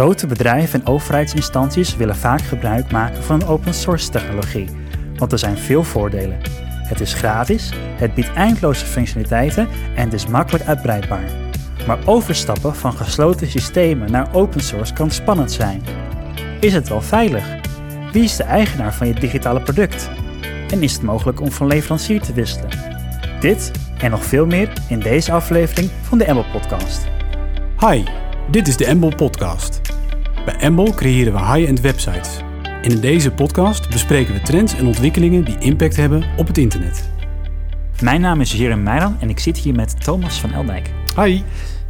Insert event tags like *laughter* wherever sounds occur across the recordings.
Grote bedrijven en overheidsinstanties willen vaak gebruik maken van open source technologie, want er zijn veel voordelen. Het is gratis, het biedt eindeloze functionaliteiten en het is makkelijk uitbreidbaar. Maar overstappen van gesloten systemen naar open source kan spannend zijn. Is het wel veilig? Wie is de eigenaar van je digitale product? En is het mogelijk om van leverancier te wisselen? Dit en nog veel meer in deze aflevering van de Embel Podcast. Hi, dit is de Embol Podcast. Bij Embol creëren we high-end websites. En in deze podcast bespreken we trends en ontwikkelingen die impact hebben op het internet. Mijn naam is Jerem Meiran en ik zit hier met Thomas van Eldijk. Hi.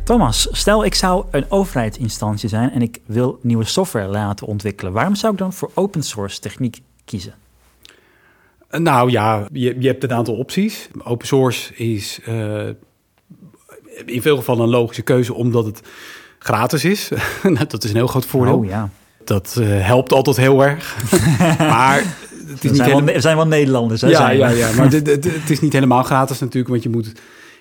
Thomas, stel ik zou een overheidsinstantie zijn en ik wil nieuwe software laten ontwikkelen. Waarom zou ik dan voor open source techniek kiezen? Nou ja, je, je hebt een aantal opties. Open source is uh, in veel gevallen een logische keuze omdat het gratis is. *laughs* Nou, dat is een heel groot voordeel. Oh ja. Dat uh, helpt altijd heel erg. *laughs* maar het is we, zijn wel, we zijn wel Nederlanders. Hè, ja, ja, ja, maar het, het is niet helemaal gratis natuurlijk, want je moet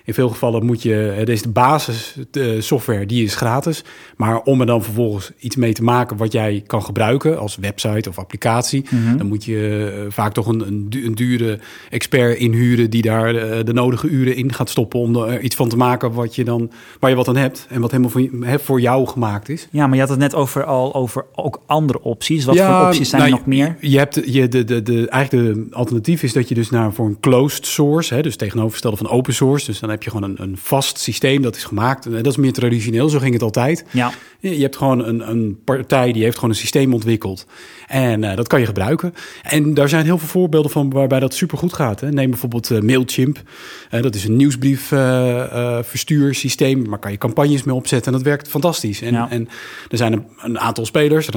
in veel gevallen moet je, deze basis software, die is gratis. Maar om er dan vervolgens iets mee te maken wat jij kan gebruiken als website of applicatie, Mhm. dan moet je uh, vaak toch een, een, du- een, dure expert inhuren die daar uh, de nodige uren in gaat stoppen om er iets van te maken wat je dan, waar je wat aan hebt en wat helemaal voor, voor jou gemaakt is. Ja, maar je had het net over al over ook andere opties. Wat ja, voor opties zijn nou, er nog meer? Je hebt je, de, de, de, eigenlijk de alternatief is dat je dus naar voor een closed source, hè, dus tegenovergestelde van open source, dus dan heb je gewoon een, een vast systeem dat is gemaakt. En dat is meer traditioneel, zo ging het altijd. Ja. Je, hebt gewoon een, een partij die heeft gewoon een systeem ontwikkeld. En uh, dat kan je gebruiken. En daar zijn heel veel voorbeelden van waarbij dat supergoed gaat. Hè. Neem bijvoorbeeld uh, Mailchimp. Uh, dat is een nieuwsbrief verstuursysteem. Maar kan je campagnes mee opzetten. En dat werkt fantastisch. En, ja. en er zijn een, een aantal spelers.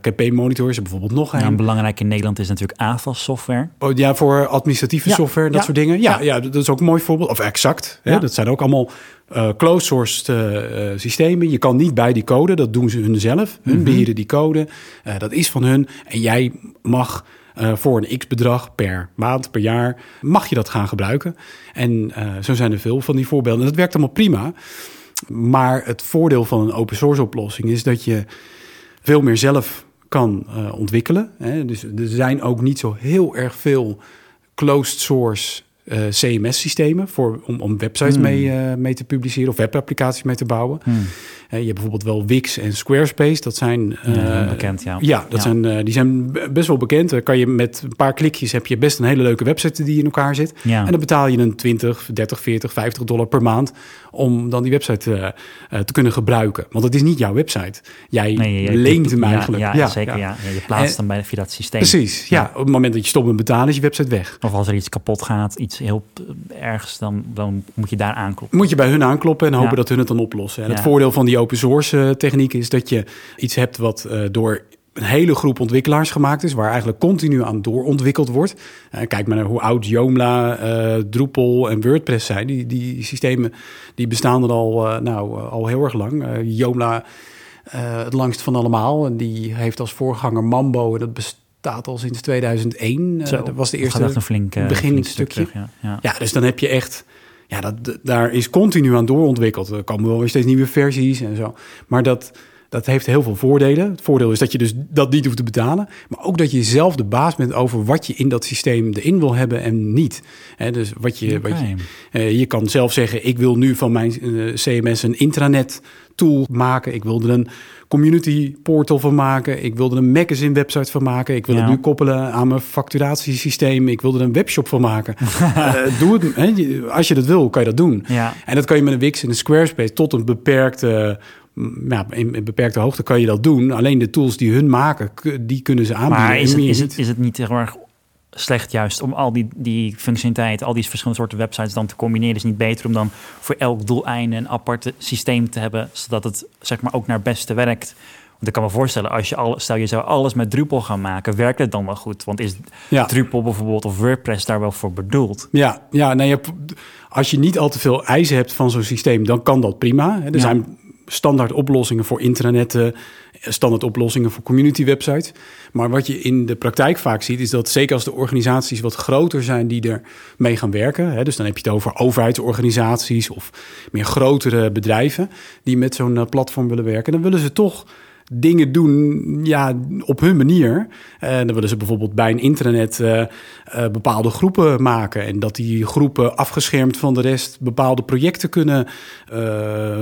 KP Monitor is er bijvoorbeeld nog een. Ja, belangrijk in Nederland is natuurlijk AVAS software. Oh, ja, voor administratieve ja. software en dat soort dingen. Ja, ja, dat is ook een mooi voorbeeld. Of exact. Hè. Dat zijn ook allemaal uh, closed source uh, systemen. Je kan niet bij die code, dat doen ze hun zelf. Hun mm -hmm. beheren die code, uh, dat is van hun. En jij mag voor een x-bedrag per maand, per jaar, mag je dat gaan gebruiken. En zo zijn er veel van die voorbeelden. En dat werkt allemaal prima. Maar het voordeel van een open source oplossing is dat je veel meer zelf kan ontwikkelen. Hè. Dus er zijn ook niet zo heel erg veel closed source uh, CMS-systemen voor, om, om websites Hmm. mee, uh, mee te publiceren of webapplicaties mee te bouwen. Hmm. Uh, je hebt bijvoorbeeld wel Wix en Squarespace. Dat zijn ja, bekend, ja. Ja, dat ja. Zijn, die zijn best wel bekend. Dan kan je met een paar klikjes heb je best een hele leuke website die in elkaar zit. Ja. En dan betaal je een 20, 30, 40, 50 dollar per maand om dan die website te kunnen gebruiken. Want het is niet jouw website. Jij nee, je, leent hem eigenlijk. Ja, ja zeker. Ja. je plaatst hem bij via dat systeem. Precies. Ja. op het moment dat je stopt met betalen is je website weg. Of als er iets kapot gaat, iets heel ergens, dan, dan moet je daar aankloppen. Moet je bij hun aankloppen en hopen ja. dat hun het dan oplossen. En ja. het voordeel van die open source uh, techniek is dat je iets hebt wat uh, door een hele groep ontwikkelaars gemaakt is, waar eigenlijk continu aan doorontwikkeld wordt. Uh, kijk maar naar hoe oud Joomla, uh, Drupal en WordPress zijn. Die, die systemen die bestaan er al, uh, nou, al heel erg lang. Joomla het langst van allemaal. En die heeft als voorganger Mambo. En dat bestaat bestaat al sinds 2001. Zo, uh, dat was de eerste een flink, uh, begin flink. Terug, ja. Ja. ja, dus dan heb je echt. Ja, dat, daar is continu aan doorontwikkeld. Er komen wel weer steeds nieuwe versies en zo. Maar dat, dat heeft heel veel voordelen. Het voordeel is dat je dus dat niet hoeft te betalen. Maar ook dat je zelf de baas bent over wat je in dat systeem erin wil hebben en niet. He, dus wat je, okay. wat je, uh, je kan zelf zeggen, ik wil nu van mijn uh, CMS een intranet tool maken. Ik wil er een community portal van maken. Ik wilde een magazine website van maken. Ik wil ja. het nu koppelen aan mijn facturatiesysteem. Ik wilde er een webshop van maken. uh, *laughs* doe het. Als je dat wil, kan je dat doen. Ja. En dat kan je met een Wix en een Squarespace tot een beperkte ja, in, in, beperkte hoogte kan je dat doen. Alleen de tools die hun maken, die kunnen ze aanbieden. Maar is het, is het, is het niet heel erg slecht juist om al die, die functionaliteit, al die verschillende soorten websites dan te combineren? Is het niet beter om dan voor elk doeleinde een apart systeem te hebben, zodat het zeg maar ook naar beste werkt? Want ik kan me voorstellen, als je al, stel je zou alles met Drupal gaan maken, werkt het dan wel goed? Want is ja. Drupal bijvoorbeeld of WordPress daar wel voor bedoeld? Ja, ja nee, als je niet al te veel eisen hebt van zo'n systeem, dan kan dat prima. Er ja. zijn standaard oplossingen voor intranetten, standaard oplossingen voor community websites. Maar wat je in de praktijk vaak ziet, is dat zeker als de organisaties wat groter zijn die er mee gaan werken. Hè, dus dan heb je het over overheidsorganisaties of meer grotere bedrijven die met zo'n uh, platform willen werken. Dan willen ze toch dingen doen ja, op hun manier. En dan willen ze bijvoorbeeld bij een intranet uh, bepaalde groepen maken. En dat die groepen afgeschermd van de rest bepaalde projecten kunnen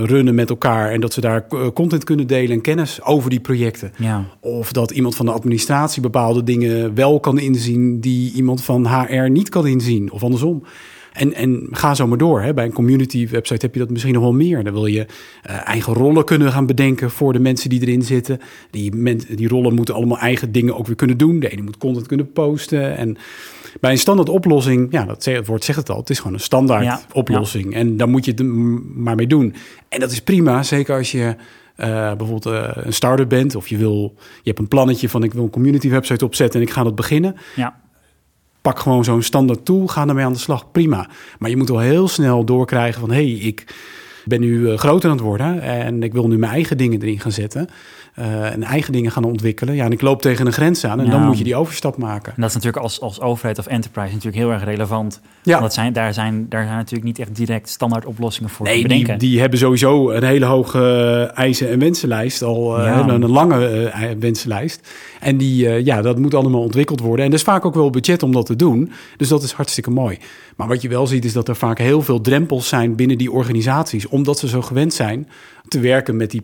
runnen met elkaar. En dat ze daar content kunnen delen en kennis over die projecten. Ja. Of dat iemand van de administratie bepaalde dingen wel kan inzien die iemand van HR niet kan inzien. Of andersom. En, en ga zo maar door. Hè. Bij een community website heb je dat misschien nog wel meer. Dan wil je uh, eigen rollen kunnen gaan bedenken voor de mensen die erin zitten. Die, men, die rollen moeten allemaal eigen dingen ook weer kunnen doen. De ene moet content kunnen posten. En bij een standaard oplossing, ja, dat het woord zegt het al. Het is gewoon een standaard oplossing. En daar moet je het maar mee doen. En dat is prima, zeker als je... Uh, bijvoorbeeld uh, een start-up bent of je wil, je hebt een plannetje van ik wil een community website opzetten en ik ga dat beginnen. Ja pak gewoon zo'n standaard tool, ga ermee aan de slag, prima. Maar je moet wel heel snel doorkrijgen van... hé, hey, ik ben nu uh, groter aan het worden en ik wil nu mijn eigen dingen erin gaan zetten uh, en eigen dingen gaan ontwikkelen. Ja, en ik loop tegen een grens aan en dan moet je die overstap maken. En dat is natuurlijk als, als overheid of enterprise natuurlijk heel erg relevant. Ja. Want zijn, daar, zijn, daar zijn natuurlijk niet echt direct standaard oplossingen voor nee, te bedenken. Die, die hebben sowieso een hele hoge uh, eisen- en wensenlijst. Al uh, een, een, lange uh, wensenlijst. En die, ja, dat moet allemaal ontwikkeld worden. En er is vaak ook wel budget om dat te doen. Dus dat is hartstikke mooi. Maar wat je wel ziet is dat er vaak heel veel drempels zijn binnen die organisaties. Omdat ze zo gewend zijn te werken met die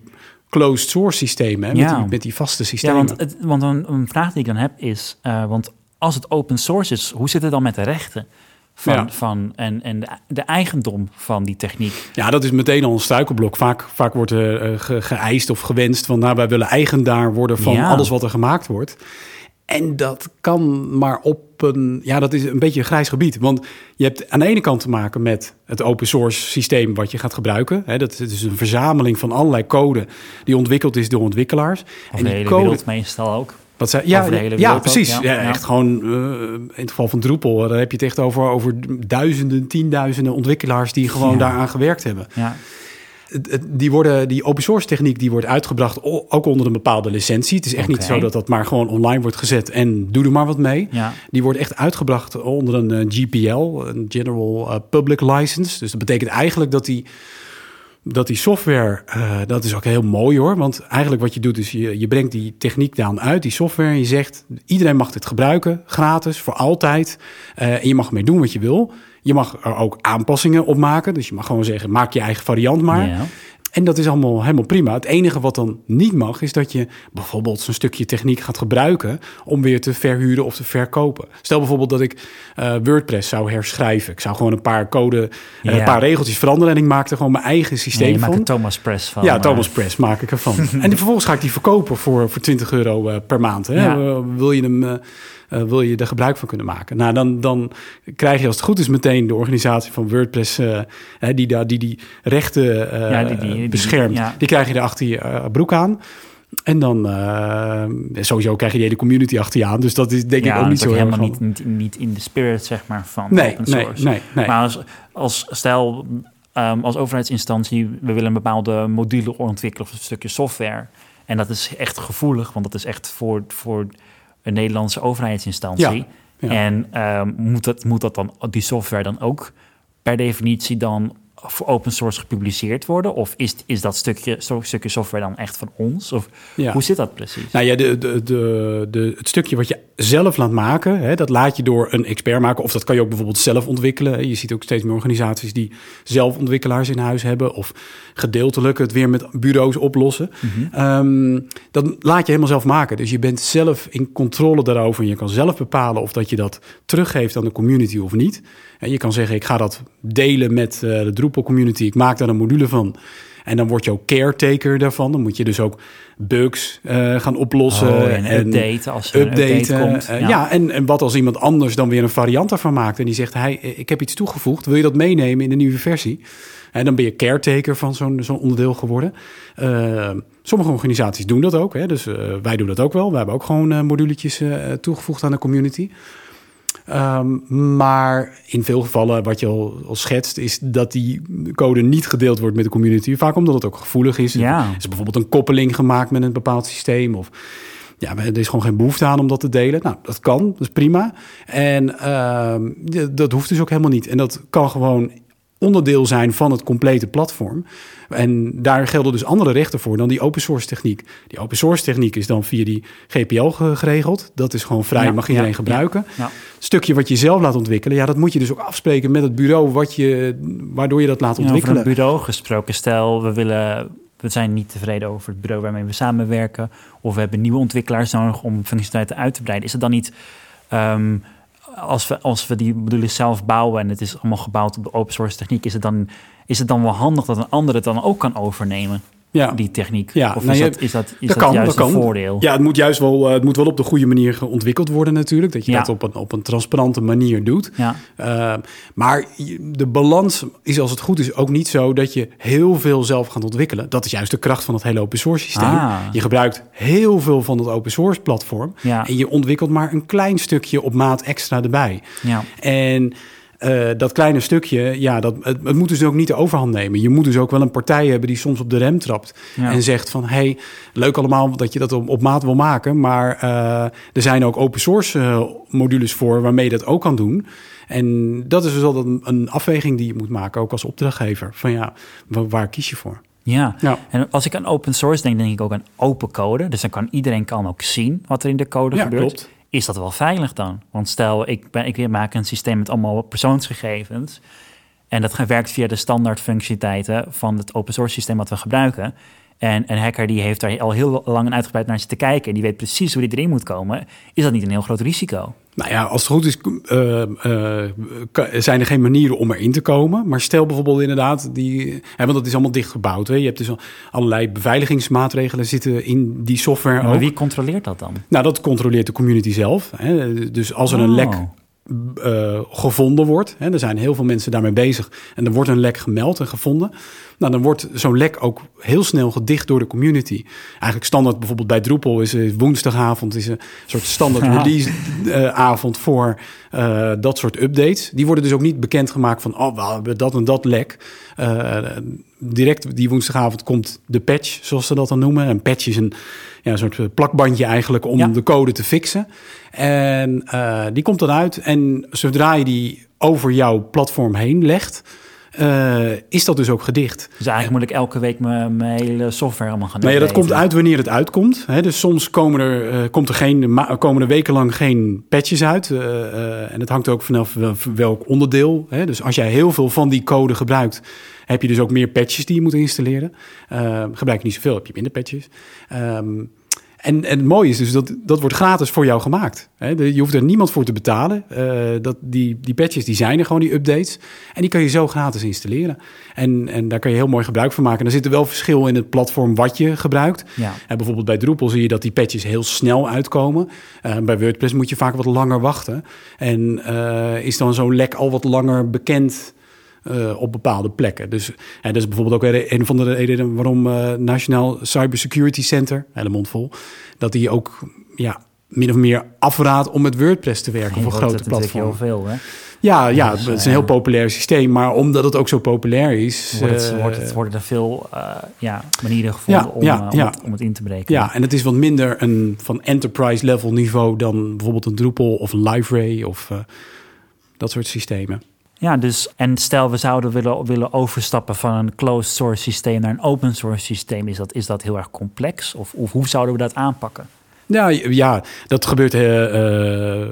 closed source systemen, hè, ja. met, die, met, die, vaste systemen. Ja, want, het, want een, een, vraag die ik dan heb is, uh, want als het open source is, hoe zit het dan met de rechten? Van, ja. van, en, en de, de, eigendom van die techniek. Ja, dat is meteen al een struikelblok. Vaak, vaak wordt er uh, ge, geëist of gewenst van... nou, wij willen eigenaar worden van ja. alles wat er gemaakt wordt. En dat kan maar op een. Ja, dat is een beetje een grijs gebied. Want je hebt aan de ene kant te maken met het open source systeem wat je gaat gebruiken. Dat is een verzameling van allerlei code die ontwikkeld is door ontwikkelaars. Of en de hele code, wereld meestal ook. Wat zij, ja, ja, precies. Ja, ja, echt gewoon uh, in het geval van Drupal, daar heb je het echt over, over duizenden, tienduizenden ontwikkelaars die gewoon daaraan gewerkt hebben. Ja die, worden, die open source techniek die wordt uitgebracht ook onder een bepaalde licentie. Het is echt niet zo dat dat maar gewoon online wordt gezet en doe er maar wat mee. Ja. Die wordt echt uitgebracht onder een uh, GPL, een General uh, Public License. Dus dat betekent eigenlijk dat die, dat die software, uh, dat is ook heel mooi hoor. Want eigenlijk wat je doet is je, je brengt die techniek dan uit, die software. En je zegt iedereen mag dit gebruiken, gratis, voor altijd. en je mag ermee doen wat je wil. Je mag er ook aanpassingen op maken. Dus je mag gewoon zeggen, maak je eigen variant maar. Ja. En dat is allemaal helemaal prima. Het enige wat dan niet mag, is dat je bijvoorbeeld zo'n stukje techniek gaat gebruiken om weer te verhuren of te verkopen. Stel bijvoorbeeld dat ik uh, WordPress zou herschrijven. Ik zou gewoon een paar code, ja. een paar regeltjes veranderen en ik maakte gewoon mijn eigen systeem nee, je van. Thomas Press van. Ja, Thomas Press maak ik ervan. *laughs* en vervolgens ga ik die verkopen voor, voor 20 euro per maand. Hè? Ja. wil je hem. Uh, uh, wil je er gebruik van kunnen maken. Nou, dan, dan krijg je als het goed is meteen de organisatie van WordPress, uh, die, die, die die rechten ja, die, die, beschermt. Die, ja. die, krijg je er achter je broek aan. En dan sowieso krijg je de hele community achter je aan. Dus dat is denk ik ook niet zo helemaal niet, niet, niet in de spirit zeg maar van nee, open source. Nee, nee, nee. Maar als, als stel um, als overheidsinstantie we willen een bepaalde module ontwikkelen of een stukje software. En dat is echt gevoelig, want dat is echt voor, voor een Nederlandse overheidsinstantie. En um, moet, dat, moet dat dan, die software dan ook per definitie dan voor open source gepubliceerd worden? Of is, is dat stukje, stukje software dan echt van ons? Of hoe zit dat precies? Nou ja, de, de, de, de, het stukje wat je zelf laat maken, hè, dat laat je door een expert maken. Of dat kan je ook bijvoorbeeld zelf ontwikkelen. Je ziet ook steeds meer organisaties die zelf ontwikkelaars in huis hebben. Of gedeeltelijk het weer met bureaus oplossen. Mm um, dat laat je helemaal zelf maken. Dus je bent zelf in controle daarover. En je kan zelf bepalen of dat je dat teruggeeft aan de community of niet. En je kan zeggen, ik ga dat delen met uh, de Drupal community. Ik maak daar een module van. En dan word je ook caretaker daarvan. Dan moet je dus ook bugs uh, gaan oplossen. Oh, en, en updaten als er updaten. Update komt. Uh, ja, ja en, en wat als iemand anders dan weer een variant ervan maakt. En die zegt, hey, ik heb iets toegevoegd. Wil je dat meenemen in de nieuwe versie? En dan ben je caretaker van zo'n zo'n onderdeel geworden. Uh, sommige organisaties doen dat ook. Hè? Dus wij doen dat ook wel. We hebben ook gewoon moduletjes toegevoegd aan de community. Um, maar in veel gevallen, wat je al, al, schetst, is dat die code niet gedeeld wordt met de community. Vaak omdat het ook gevoelig is. Ja. Er is bijvoorbeeld een koppeling gemaakt met een bepaald systeem. Of ja, er is gewoon geen behoefte aan om dat te delen. Nou, dat kan, dat is prima. En uh, dat hoeft dus ook helemaal niet. En dat kan gewoon onderdeel zijn van het complete platform. En daar gelden dus andere rechten voor dan die open source techniek. Die open source techniek is dan via die GPL geregeld. Dat is gewoon vrij, Ja, mag iedereen ja, gebruiken. ja. Het stukje wat je zelf laat ontwikkelen, ja, dat moet je dus ook afspreken met het bureau wat je, waardoor je dat laat Ja, over ontwikkelen. een bureau gesproken. Stel, we, willen, we zijn niet tevreden over het bureau waarmee we samenwerken. Of we hebben nieuwe ontwikkelaars nodig om functionaliteiten uit te breiden. Is het dan niet, ehm, als, we, als we die modules zelf bouwen en het is allemaal gebouwd op de open source techniek, is het dan, is het dan wel handig dat een ander het dan ook kan overnemen, ja. die techniek? Ja, of nou, is, je- dat, is dat, is dat dat kan, juist dat een kan. voordeel? Ja, het moet juist wel, eh, het moet wel op de goede manier ontwikkeld worden natuurlijk. Dat je Ja. dat op een, op een transparante manier doet. Ja. Uh, maar de balans is als het goed is ook niet zo dat je heel veel zelf gaat ontwikkelen. Dat is juist de kracht van het hele open source systeem. Ah. Je gebruikt heel veel van het open source platform. Ja. En je ontwikkelt maar een klein stukje op maat extra erbij. Ja. En eh, dat kleine stukje, ja, dat, het, het moet dus ook niet de overhand nemen. Je moet dus ook wel een partij hebben die soms op de rem trapt. Ja. En zegt van, hey, leuk allemaal dat je dat op, op maat wil maken. Maar eh, er zijn ook open source eh, modules voor waarmee je dat ook kan doen. En dat is dus altijd een, een afweging die je moet maken, ook als opdrachtgever. Van ja, wa- waar kies je voor? Ja. Ja. en als ik aan open source denk, denk ik ook aan open code. Dus dan kan iedereen kan ook zien wat er in de code Ja, gebeurt. klopt. Is dat wel veilig dan? Want stel, ik, ben, ik maak een systeem met allemaal persoonsgegevens. En dat werkt via de standaard functionaliteiten van het open source systeem wat we gebruiken. En een hacker die heeft daar al heel lang en uitgebreid naar zitten kijken. En die weet precies hoe die erin moet komen. Is dat niet een heel groot risico? Nou ja, als het goed is, eh, eh, zijn er geen manieren om erin te komen. Maar stel bijvoorbeeld inderdaad, die, hè, want dat is allemaal dichtgebouwd. Hè. Je hebt dus al- allerlei beveiligingsmaatregelen zitten in die software Maar ook. wie controleert dat dan? Nou, dat controleert de community zelf. Hè. Dus als er een Oh. lek eh, gevonden wordt, hè, er zijn heel veel mensen daarmee bezig en er wordt een lek gemeld en gevonden, nou, dan wordt zo'n lek ook heel snel gedicht door de community. Eigenlijk standaard bijvoorbeeld bij Drupal is eh, woensdagavond is een soort standaard *laughs* Ja. release eh, avond voor dat soort updates. Die worden dus ook niet bekendgemaakt van, oh, we hebben dat en dat lek. Direct die woensdagavond komt de patch, zoals ze dat dan noemen. Een patch is een, ja, een soort eh, plakbandje eigenlijk om Ja. de code te fixen. En eh, die komt dan uit. En zodra je die over jouw platform heen legt, eh, is dat dus ook gedicht. Dus eigenlijk moet ik elke week mijn, mijn hele software allemaal gaan ja, dat komt uit wanneer het uitkomt. Hè. Dus soms komen er, eh, komt er, geen, komen er wekenlang geen patches uit. eh, eh, en het hangt ook vanaf wel- welk onderdeel. Hè. Dus als jij heel veel van die code gebruikt, heb je dus ook meer patches die je moet installeren. Gebruik je niet zoveel, heb je minder patches. Ehm, en, en het mooie is dus dat dat wordt gratis voor jou gemaakt. Je hoeft er niemand voor te betalen. Eh, dat, die, die patches die zijn er gewoon, die updates. En die kan je zo gratis installeren. En, en daar kan je heel mooi gebruik van maken. En er zit er wel verschil in het platform wat je gebruikt. Ja. En bijvoorbeeld bij Drupal zie je dat die patches heel snel uitkomen. Eh, bij WordPress moet je vaak wat langer wachten. En eh, is dan zo'n lek al wat langer bekend eh, op bepaalde plekken. Dus en dat is bijvoorbeeld ook een van de redenen waarom eh Nationaal Cybersecurity Center, hele mond vol, dat die ook ja, min of meer afraadt om met WordPress te werken Je voor grote natuurlijk heel platformen. veel, hè? Ja, ja, Dus, het is eh, een heel populair systeem, maar omdat het ook zo populair is, Wordt het, eh, wordt het, worden er veel eh, ja, manieren gevonden Ja, om, ja, eh, om. Het, om het in te breken. Ja, en het is wat minder een van enterprise level niveau dan bijvoorbeeld een Drupal of een LiveRay of eh, dat soort systemen. Ja, dus en stel we zouden willen, willen overstappen van een closed source systeem naar een open source systeem. Is dat, is dat heel erg complex? Of, of hoe zouden we dat aanpakken? Ja, ja dat gebeurt eh, eh,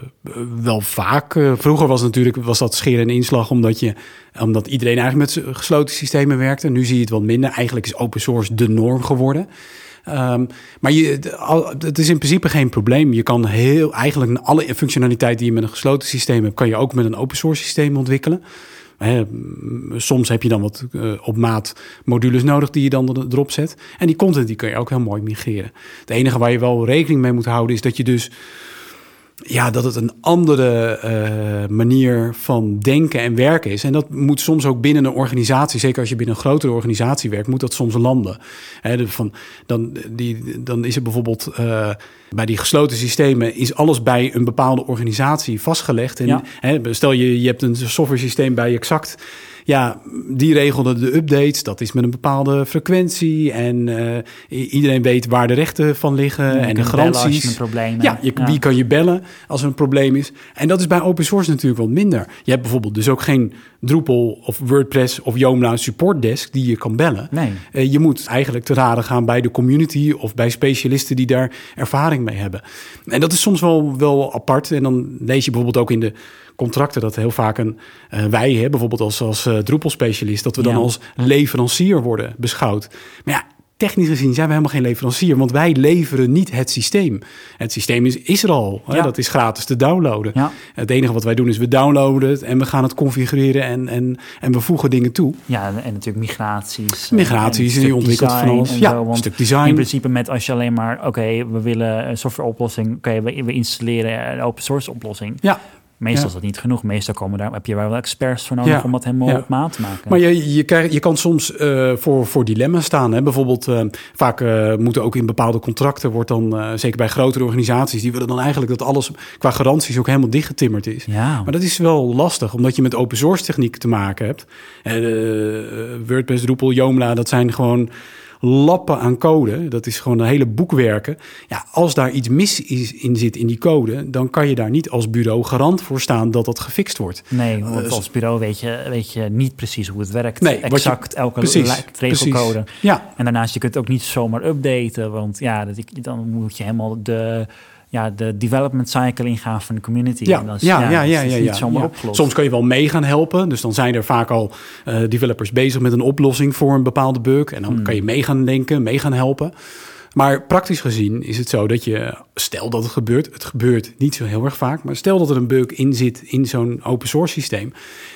wel vaak. Eh, vroeger was, natuurlijk, was dat scheren en inslag omdat, je, omdat iedereen eigenlijk met gesloten systemen werkte. Nu zie je het wat minder. Eigenlijk is open source de norm geworden. Um, maar je, het is in principe geen probleem. Je kan heel eigenlijk alle functionaliteit die je met een gesloten systeem hebt, kan je ook met een open source systeem ontwikkelen. Soms heb je dan wat uh, op maat modules nodig die je dan erop zet. En die content die kun je ook heel mooi migreren. Het enige waar je wel rekening mee moet houden is dat je dus ja, dat het een andere uh, manier van denken en werken is. En dat moet soms ook binnen een organisatie, zeker als je binnen een grotere organisatie werkt, moet dat soms landen. He, van, dan, die, dan is het bijvoorbeeld uh, bij die gesloten systemen, is alles bij een bepaalde organisatie vastgelegd. En ja. he, stel je, je hebt een software systeem bij Exact. Ja, die regelde de updates. Dat is met een bepaalde frequentie. En uh, iedereen weet waar de rechten van liggen. Ja, en de garanties. Ja, je, ja, wie kan je bellen als er een probleem is? En dat is bij open source natuurlijk wat minder. Je hebt bijvoorbeeld dus ook geen Drupal of WordPress of Joomla support desk die je kan bellen. Nee. Uh, je moet eigenlijk te raden gaan bij de community of bij specialisten die daar ervaring mee hebben. En dat is soms wel, wel apart. En dan lees je bijvoorbeeld ook in de contracten dat heel vaak een uh, wij, hè, bijvoorbeeld als, als uh, Drupal-specialist, dat we dan Ja. als leverancier worden beschouwd. Maar ja, technisch gezien zijn we helemaal geen leverancier, want wij leveren niet het systeem. Het systeem is, is er al. Hè? Ja. Dat is gratis te downloaden. Ja. Het enige wat wij doen is we downloaden het en we gaan het configureren en, en, en we voegen dingen toe. Ja, en natuurlijk migraties. eh, Migraties, en en je ontwikkelt van alles. Ja, zo, een stuk design. In principe met als je alleen maar, oké, we willen een softwareoplossing, oké, we, we installeren een open source oplossing. Ja, Meestal Ja. is dat niet genoeg. Meestal komen daar, heb je wel experts voor nodig Ja. om dat helemaal Ja. op maat te maken. Maar je, je, je kan soms eh, voor, voor dilemma's staan. Hè? Bijvoorbeeld, eh, vaak eh, moeten ook in bepaalde contracten, wordt dan, zeker bij grotere organisaties, die willen dan eigenlijk dat alles qua garanties ook helemaal dichtgetimmerd is. Maar dat is wel lastig, omdat je met open source techniek te maken hebt. WordPress, Drupal, Joomla, dat zijn gewoon lappen aan code. Dat is gewoon een hele boekwerken. Ja, als daar iets mis is, in zit in die code, dan kan je daar niet als bureau garant voor staan dat dat gefixt wordt. nee, want eh, als bureau weet je, weet je niet precies hoe het werkt. Nee, je- exact elke precies, regelcode. precies. Ja, En daarnaast, je kunt het ook niet zomaar updaten, want ja, dat, dan moet je helemaal de, ja, de development cycle ingaan van de community. Ja, En dat is, ja, ja, ja, is ja, opgelost. Soms kan je wel mee gaan helpen. Dus dan zijn er vaak al eh, developers bezig met een oplossing voor een bepaalde bug. En dan Hmm. kan je mee gaan denken, mee gaan helpen. Maar praktisch gezien is het zo dat je, stel dat het gebeurt, het gebeurt niet zo heel erg vaak, maar stel dat er een bug in zit in zo'n open source systeem,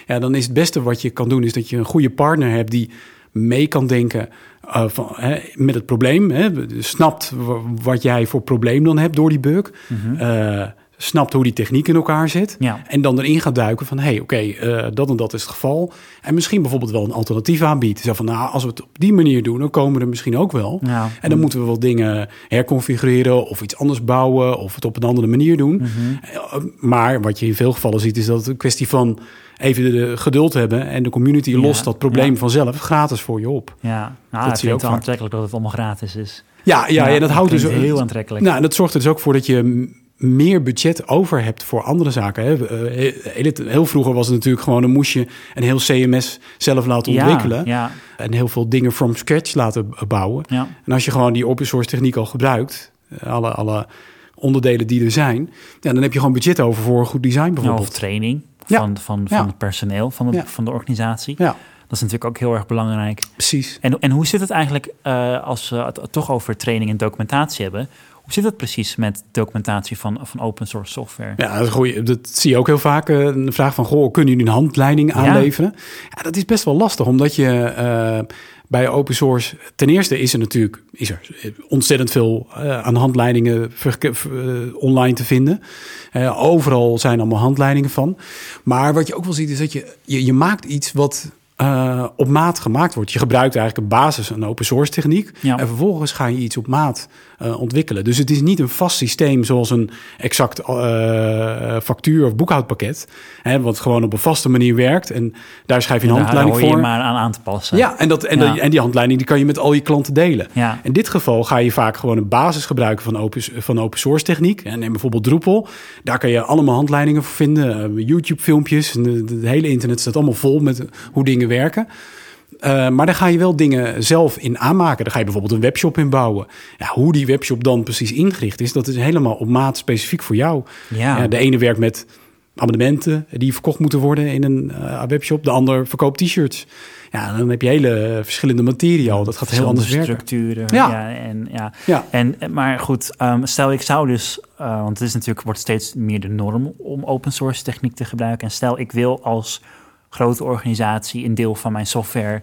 ja, dan is het beste wat je kan doen, is dat je een goede partner hebt die mee kan denken eh, van, hè, met het probleem, hè, snapt wa- wat jij voor probleem dan hebt door die bug, eh, snapt hoe die techniek in elkaar zit. Ja. En dan erin gaat duiken van, hé, hey, oké, eh, dat en dat is het geval. En misschien bijvoorbeeld wel een alternatief aanbiedt. Zo van, nou, als we het op die manier doen, dan komen we er misschien ook wel. Ja. En dan moeten we wel dingen herconfigureren of iets anders bouwen of het op een andere manier doen. Mhm. Maar wat je in veel gevallen ziet, is dat het een kwestie van even de geduld hebben en de community Ja, lost dat probleem vanzelf gratis voor je op. Ja, nou, Dat zie je ook wel aantrekkelijk dat het allemaal gratis is. Ja, ja, en dat houdt dus heel aantrekkelijk. Nou, en dat zorgt er dus ook voor dat je meer budget over hebt voor andere zaken. Hè. Eh, Heel, vroeger was het natuurlijk gewoon, dan moest je een heel CMS zelf laten ontwikkelen. Ja, En heel veel dingen from scratch laten bouwen. ja. En als je gewoon die open source techniek al gebruikt, eh, alle, alle onderdelen die er zijn, ja, dan heb je gewoon budget over voor een goed design Nou, of bijvoorbeeld. training van, van, van het personeel van de, van de organisatie. Ja, Dat is natuurlijk ook heel erg belangrijk. precies. En, en hoe zit het eigenlijk, eh, als we het toch over training en documentatie hebben, hoe zit het precies met documentatie van, van open source software? Ja, dat, goeie- dat zie je ook heel vaak. eh, Een vraag van, goh, kunnen jullie een handleiding aanleveren? Ja. dat is best wel lastig, omdat je eh, bij open source... Ten eerste is er natuurlijk is er ontzettend veel eh, aan handleidingen ver- online te vinden. Overal zijn allemaal handleidingen van. Maar wat je ook wel ziet, is dat je, je, je maakt iets wat... op maat gemaakt wordt. Je gebruikt eigenlijk een basis, een open source techniek. Ja. En vervolgens ga je iets op maat eh, ontwikkelen. Dus het is niet een vast systeem zoals een exact eh, factuur of boekhoudpakket. Hè, wat gewoon op een vaste manier werkt. En daar schrijf je een handleiding hoor je voor. maar aan aan te passen. Ja, en, dat, en, Ja. en die handleiding die kan je met al je klanten delen. Ja. In dit geval ga je vaak gewoon een basis gebruiken van open, van open source techniek. En neem bijvoorbeeld Drupal. Daar kan je allemaal handleidingen voor vinden. eh, YouTube-filmpjes. En de- de- Het hele internet staat allemaal vol met hoe dingen werken. Eh, maar daar ga je wel dingen zelf in aanmaken. Daar ga je bijvoorbeeld een webshop in bouwen. Ja, hoe die webshop dan precies ingericht is, dat is helemaal op maat specifiek voor jou. Ja. Ja, de ene werkt met abonnementen die verkocht moeten worden in een eh, webshop. De ander verkoopt t-shirts. Ja, dan heb je hele verschillende materie al. Dat gaat heel anders werken. structuren. Ja. Ja. en, ja. Ja. En, maar goed, ehm, stel ik zou dus, eh, want het is natuurlijk, wordt steeds meer de norm om open source techniek te gebruiken. En stel ik wil als grote organisatie een deel van mijn software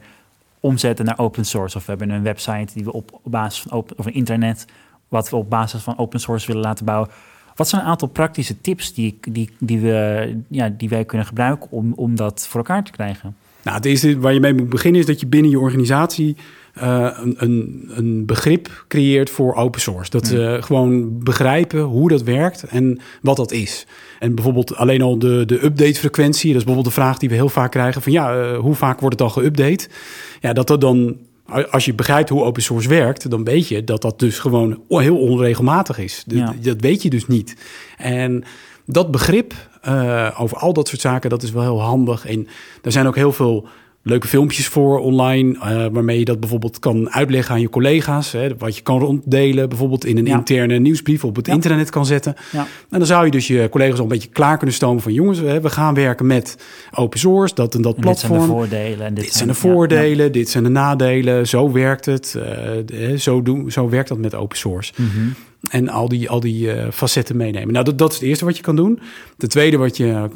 omzetten naar open source. Of we hebben een website die we op, op basis van open, of een internet, wat we op basis van open source willen laten bouwen. Wat zijn een aantal praktische tips die, die, die, we, ja, die wij kunnen gebruiken om, om dat voor elkaar te krijgen? Nou, het eerste waar je mee moet beginnen is dat je binnen je organisatie eh, een, een, een begrip creëert voor open source. Dat ze gewoon begrijpen hoe dat werkt en wat dat is. En bijvoorbeeld alleen al de, de update-frequentie, dat is bijvoorbeeld de vraag die we heel vaak krijgen: van ja, eh, hoe vaak wordt het dan geüpdate? Ja, dat dat dan. Als je begrijpt hoe open source werkt, dan weet je dat dat dus gewoon heel onregelmatig is. Dat weet je dus niet. En dat begrip over al dat soort zaken. Dat is wel heel handig. En er zijn ook heel veel leuke filmpjes voor online, uh, waarmee je dat bijvoorbeeld kan uitleggen aan je collega's. Hè, wat je kan ronddelen, bijvoorbeeld in een interne nieuwsbrief op het internet kan zetten. Ja. En dan zou je dus je collega's al een beetje klaar kunnen stomen van jongens, hè, we gaan werken met open source, dat en dat en platform. Dit zijn de voordelen. En dit, dit zijn, de voordelen, dit zijn de nadelen. Zo werkt het. Uh, zo, doen, zo werkt dat met open source. Mm -hmm. En al die, al die uh, facetten meenemen. Nou, dat, dat is het eerste wat je kan doen. De tweede wat je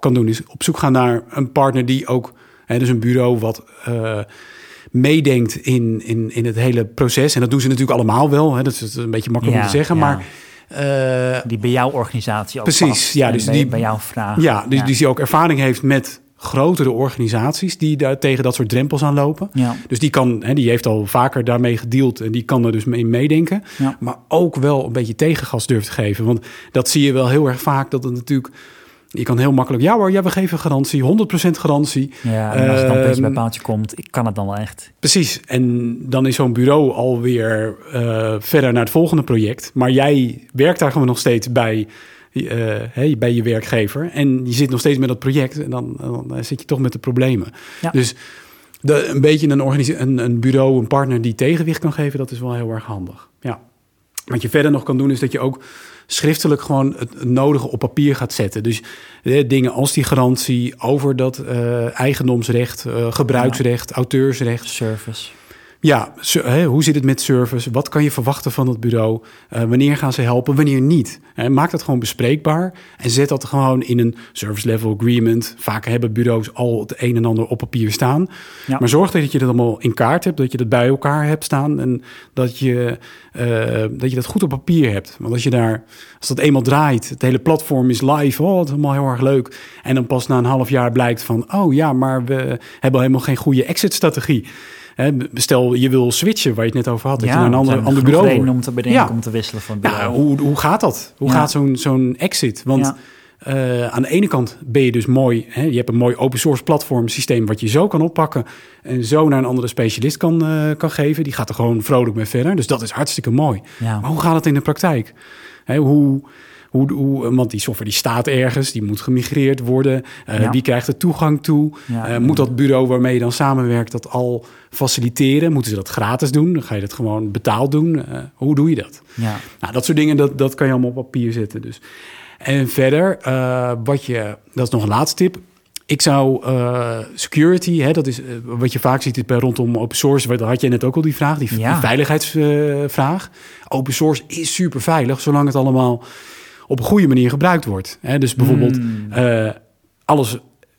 kan doen is op zoek gaan naar een partner die ook He, dus een bureau wat uh, meedenkt in, in, in het hele proces. En dat doen ze natuurlijk allemaal wel. Hè. Dat is een beetje makkelijk om te zeggen. Ja. Maar uh, die bij jouw organisatie ook Precies, past. ja. Dus bij, die bij jouw vraag. Ja, dus ja. die ook ervaring heeft met grotere organisaties die daar tegen dat soort drempels aan lopen. Ja. Dus die kan, hè, die heeft al vaker daarmee gedeeld en die kan er dus mee meedenken. Ja. Maar ook wel een beetje tegengas durft te geven. Want dat zie je wel heel erg vaak dat het natuurlijk je kan heel makkelijk, ja hoor, ja, we geven garantie, 100% garantie. Ja, en als het dan een beetje bij paaltje komt, ik kan het dan wel echt. Precies, en dan is zo'n bureau alweer uh, verder naar het volgende project. Maar jij werkt daar gewoon nog steeds bij, uh, hey, bij je werkgever. En je zit nog steeds met dat project en dan, dan zit je toch met de problemen. Ja. Dus de, een beetje een, een, een bureau, een partner die tegenwicht kan geven, dat is wel heel erg handig. Ja. Wat je verder nog kan doen, is dat je ook schriftelijk gewoon het nodige op papier gaat zetten. Dus eh, dingen als die garantie over dat uh, eigendomsrecht, uh, gebruiksrecht, auteursrecht. Service. Ja, hoe zit het met service? Wat kan je verwachten van het bureau? Uh, wanneer gaan ze helpen? Wanneer niet? Hè, maak dat gewoon bespreekbaar en zet dat gewoon in een service level agreement. Vaak hebben bureaus al het een en ander op papier staan. Ja. Maar zorg dat je dat allemaal in kaart hebt, dat je dat bij elkaar hebt staan en dat je, uh, dat, je dat goed op papier hebt. Want als je daar, als dat eenmaal draait, het hele platform is live, oh, dat is allemaal heel erg leuk. En dan pas na een half jaar blijkt van, oh ja, maar we hebben helemaal geen goede exit-strategie. Stel, je wil switchen, waar je het net over had. Dat ja, je naar een ander, ander bureau reden om te bedenken, ja. om te wisselen van bureau. Hoe, hoe gaat dat? Hoe gaat zo'n zo'n exit? Want eh, aan de ene kant ben je dus mooi... Hè, je hebt een mooi open source platform systeem... wat je zo kan oppakken en zo naar een andere specialist kan, eh, kan geven. Die gaat er gewoon vrolijk mee verder. Dus dat is hartstikke mooi. Ja. Maar hoe gaat het in de praktijk? Hè, hoe... Hoe, hoe, want die software die staat ergens, die moet gemigreerd worden. Eh, Ja. Wie krijgt er toegang toe? Ja. Eh, moet dat bureau waarmee je dan samenwerkt dat al faciliteren? Moeten ze dat gratis doen? Dan ga je dat gewoon betaald doen. Eh, hoe doe je dat? Ja. Nou, dat soort dingen, dat, dat kan je allemaal op papier zetten. Dus. En verder, wat je, dat is nog een laatste tip. Ik zou security, hè, dat is wat je vaak ziet bij rondom open source. Daar had je net ook al die vraag, die, Ja. die veiligheidsvraag. open source is super veilig, zolang het allemaal op een goede manier gebruikt wordt. Hè? Dus bijvoorbeeld Hmm. eh, alles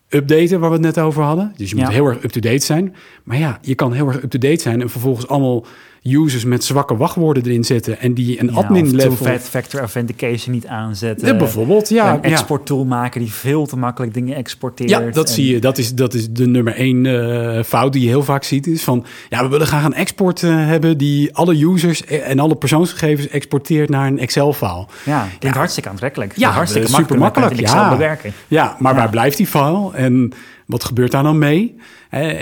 updaten waar we het net over hadden. Dus je moet Ja. heel erg up-to-date zijn. Maar ja, je kan heel erg up-to-date zijn en vervolgens allemaal users met zwakke wachtwoorden erin zetten en die een Ja, admin level two-factor authentication niet aanzetten. Ja, bijvoorbeeld, ja, Een export tool maken die veel te makkelijk dingen exporteert. Ja, dat En- zie je. Dat is, dat is de nummer één eh, fout die je heel vaak ziet. Is van, ja, we willen graag een export eh, hebben die alle users en alle persoonsgegevens exporteert naar een Excel-file. Ja, klinkt hartstikke aantrekkelijk. Ja, hartstikke super makkelijk. makkelijk. Ja. bewerken. Ja, maar waar blijft die file? En wat gebeurt daar dan mee?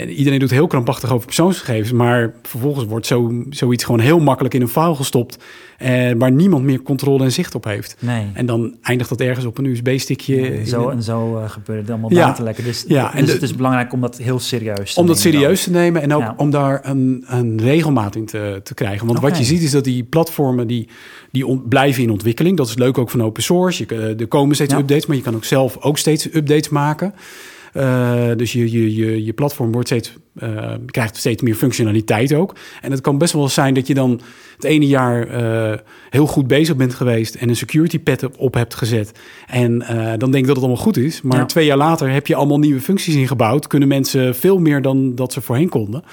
Iedereen doet heel krampachtig over persoonsgegevens, maar vervolgens wordt zo, zoiets gewoon heel makkelijk in een file gestopt, eh, waar niemand meer controle en zicht op heeft. Nee. En dan eindigt dat ergens op een USB-stickje. Zo en zo uh, gebeurt het allemaal Ja. buitenlekken. Dus, Ja, en dus de- het is belangrijk om dat heel serieus te Om dat nemen serieus te nemen en ook Ja. om daar een, een regelmaat in te, te krijgen. Want wat je ziet is dat die platformen die, die on- blijven in ontwikkeling. Dat is leuk ook van open source. Je, kan- er komen steeds Ja. updates, maar je kan ook zelf ook steeds updates maken. Eh, dus je, je, je, je platform wordt steeds, eh, krijgt steeds meer functionaliteit ook. En het kan best wel zijn dat je dan het ene jaar eh, heel goed bezig bent geweest en een security pad op, hebt gezet. En dan denk ik dat het allemaal goed is. Maar Ja. twee jaar later heb je allemaal nieuwe functies ingebouwd. Kunnen mensen veel meer dan dat ze voorheen konden.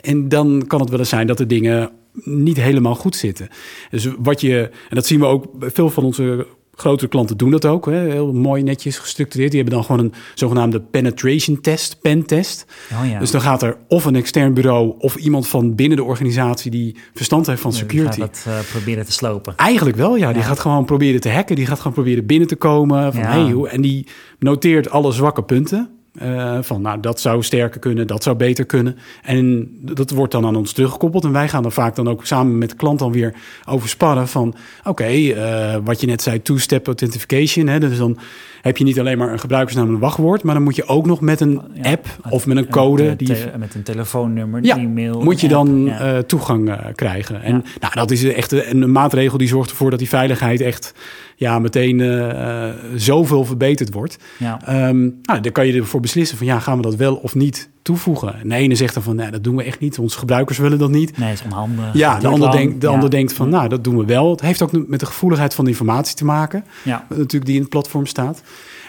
En dan kan het wel eens zijn dat de dingen niet helemaal goed zitten. Dus wat je, en dat zien we ook, veel van onze grotere klanten doen dat ook. Hè, heel mooi netjes gestructureerd. Die hebben dan gewoon een zogenaamde penetration test, pentest. Oh ja. Dus dan gaat er of een extern bureau of iemand van binnen de organisatie die verstand heeft van Die security. gaat dat eh, proberen te slopen. Eigenlijk wel, ja. Die Ja. gaat gewoon proberen te hacken. Die gaat gewoon proberen binnen te komen. Van, Ja. hey, hoe, en die noteert alle zwakke punten. Uh, van nou, dat zou sterker kunnen, dat zou beter kunnen. En dat wordt dan aan ons teruggekoppeld. En wij gaan dan vaak dan ook samen met de klant dan weer over sparren van... oké, uh, wat je net zei, two-step authentication. Hè, dus dan heb je niet alleen maar een gebruikersnaam en een wachtwoord... maar dan moet je ook nog met een ja, app of met een code... Met, die, met een telefoonnummer, ja, e-mail... moet je dan uh, toegang krijgen. En nou, dat is echt een, een maatregel die zorgt ervoor dat die veiligheid echt ja, meteen uh, zoveel verbeterd wordt. Ja. Um, nou, dan kan je ervoor beslissen van ja, gaan we dat wel of niet toevoegen. En de ene zegt dan van nee, dat doen we echt niet. Onze gebruikers willen dat niet. Nee, is onhandig. Ja, de ander, denkt, de ja. ander denkt van nou, dat doen we wel. Het heeft ook met de gevoeligheid van de informatie te maken. Ja. Natuurlijk die in het platform staat.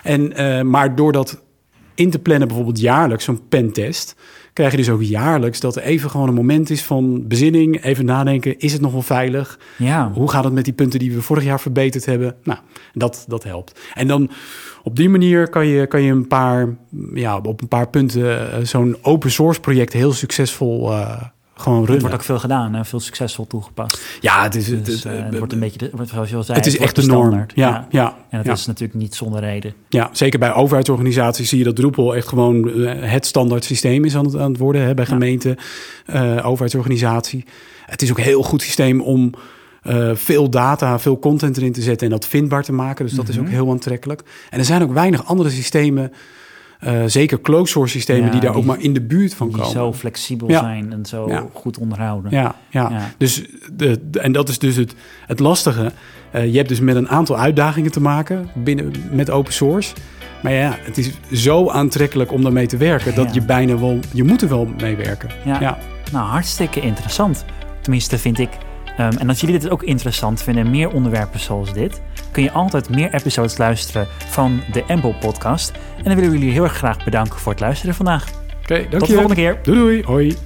En, uh, maar door dat in te plannen, bijvoorbeeld jaarlijks, zo'n pentest krijg je dus ook jaarlijks dat er even gewoon een moment is van bezinning, even nadenken, is het nog wel veilig? Ja. Hoe gaat het met die punten die we vorig jaar verbeterd hebben? Nou, dat, dat helpt. En dan op die manier kan je, kan je een paar, ja, op een paar punten uh, zo'n open source project heel succesvol uh, gewoon runnen. Het wordt ook veel gedaan en veel succesvol toegepast. Ja, het is dus, het, uh, het wordt een beetje, de, wordt, zoals je al zei, het is het echt de norm. Ja, ja, ja, En dat ja. is natuurlijk niet zonder reden. Ja, zeker bij overheidsorganisaties zie je dat Drupal echt gewoon het standaard systeem is aan het, aan het worden. Hè, bij gemeenten, uh, overheidsorganisatie. Het is ook een heel goed systeem om uh, veel data, veel content erin te zetten en dat vindbaar te maken. Dus dat mm -hmm. is ook heel aantrekkelijk. En er zijn ook weinig andere systemen. Uh, zeker closed source systemen ja, die daar die, ook maar in de buurt van die komen. Die zo flexibel ja. zijn en zo ja. goed onderhouden. Ja, ja. dus de, de, en dat is dus het, het lastige. Uh, je hebt dus met een aantal uitdagingen te maken binnen, met open source. Maar ja, het is zo aantrekkelijk om daarmee te werken dat je bijna wel, je moet er wel mee werken. Ja. Nou, hartstikke interessant. Tenminste, vind ik. Um, en als jullie dit ook interessant vinden, meer onderwerpen zoals dit, kun je altijd meer episodes luisteren van de Ample Podcast. En dan willen we jullie heel erg graag bedanken voor het luisteren vandaag. Oké, okay, Tot de volgende keer. Doei doei. Hoi.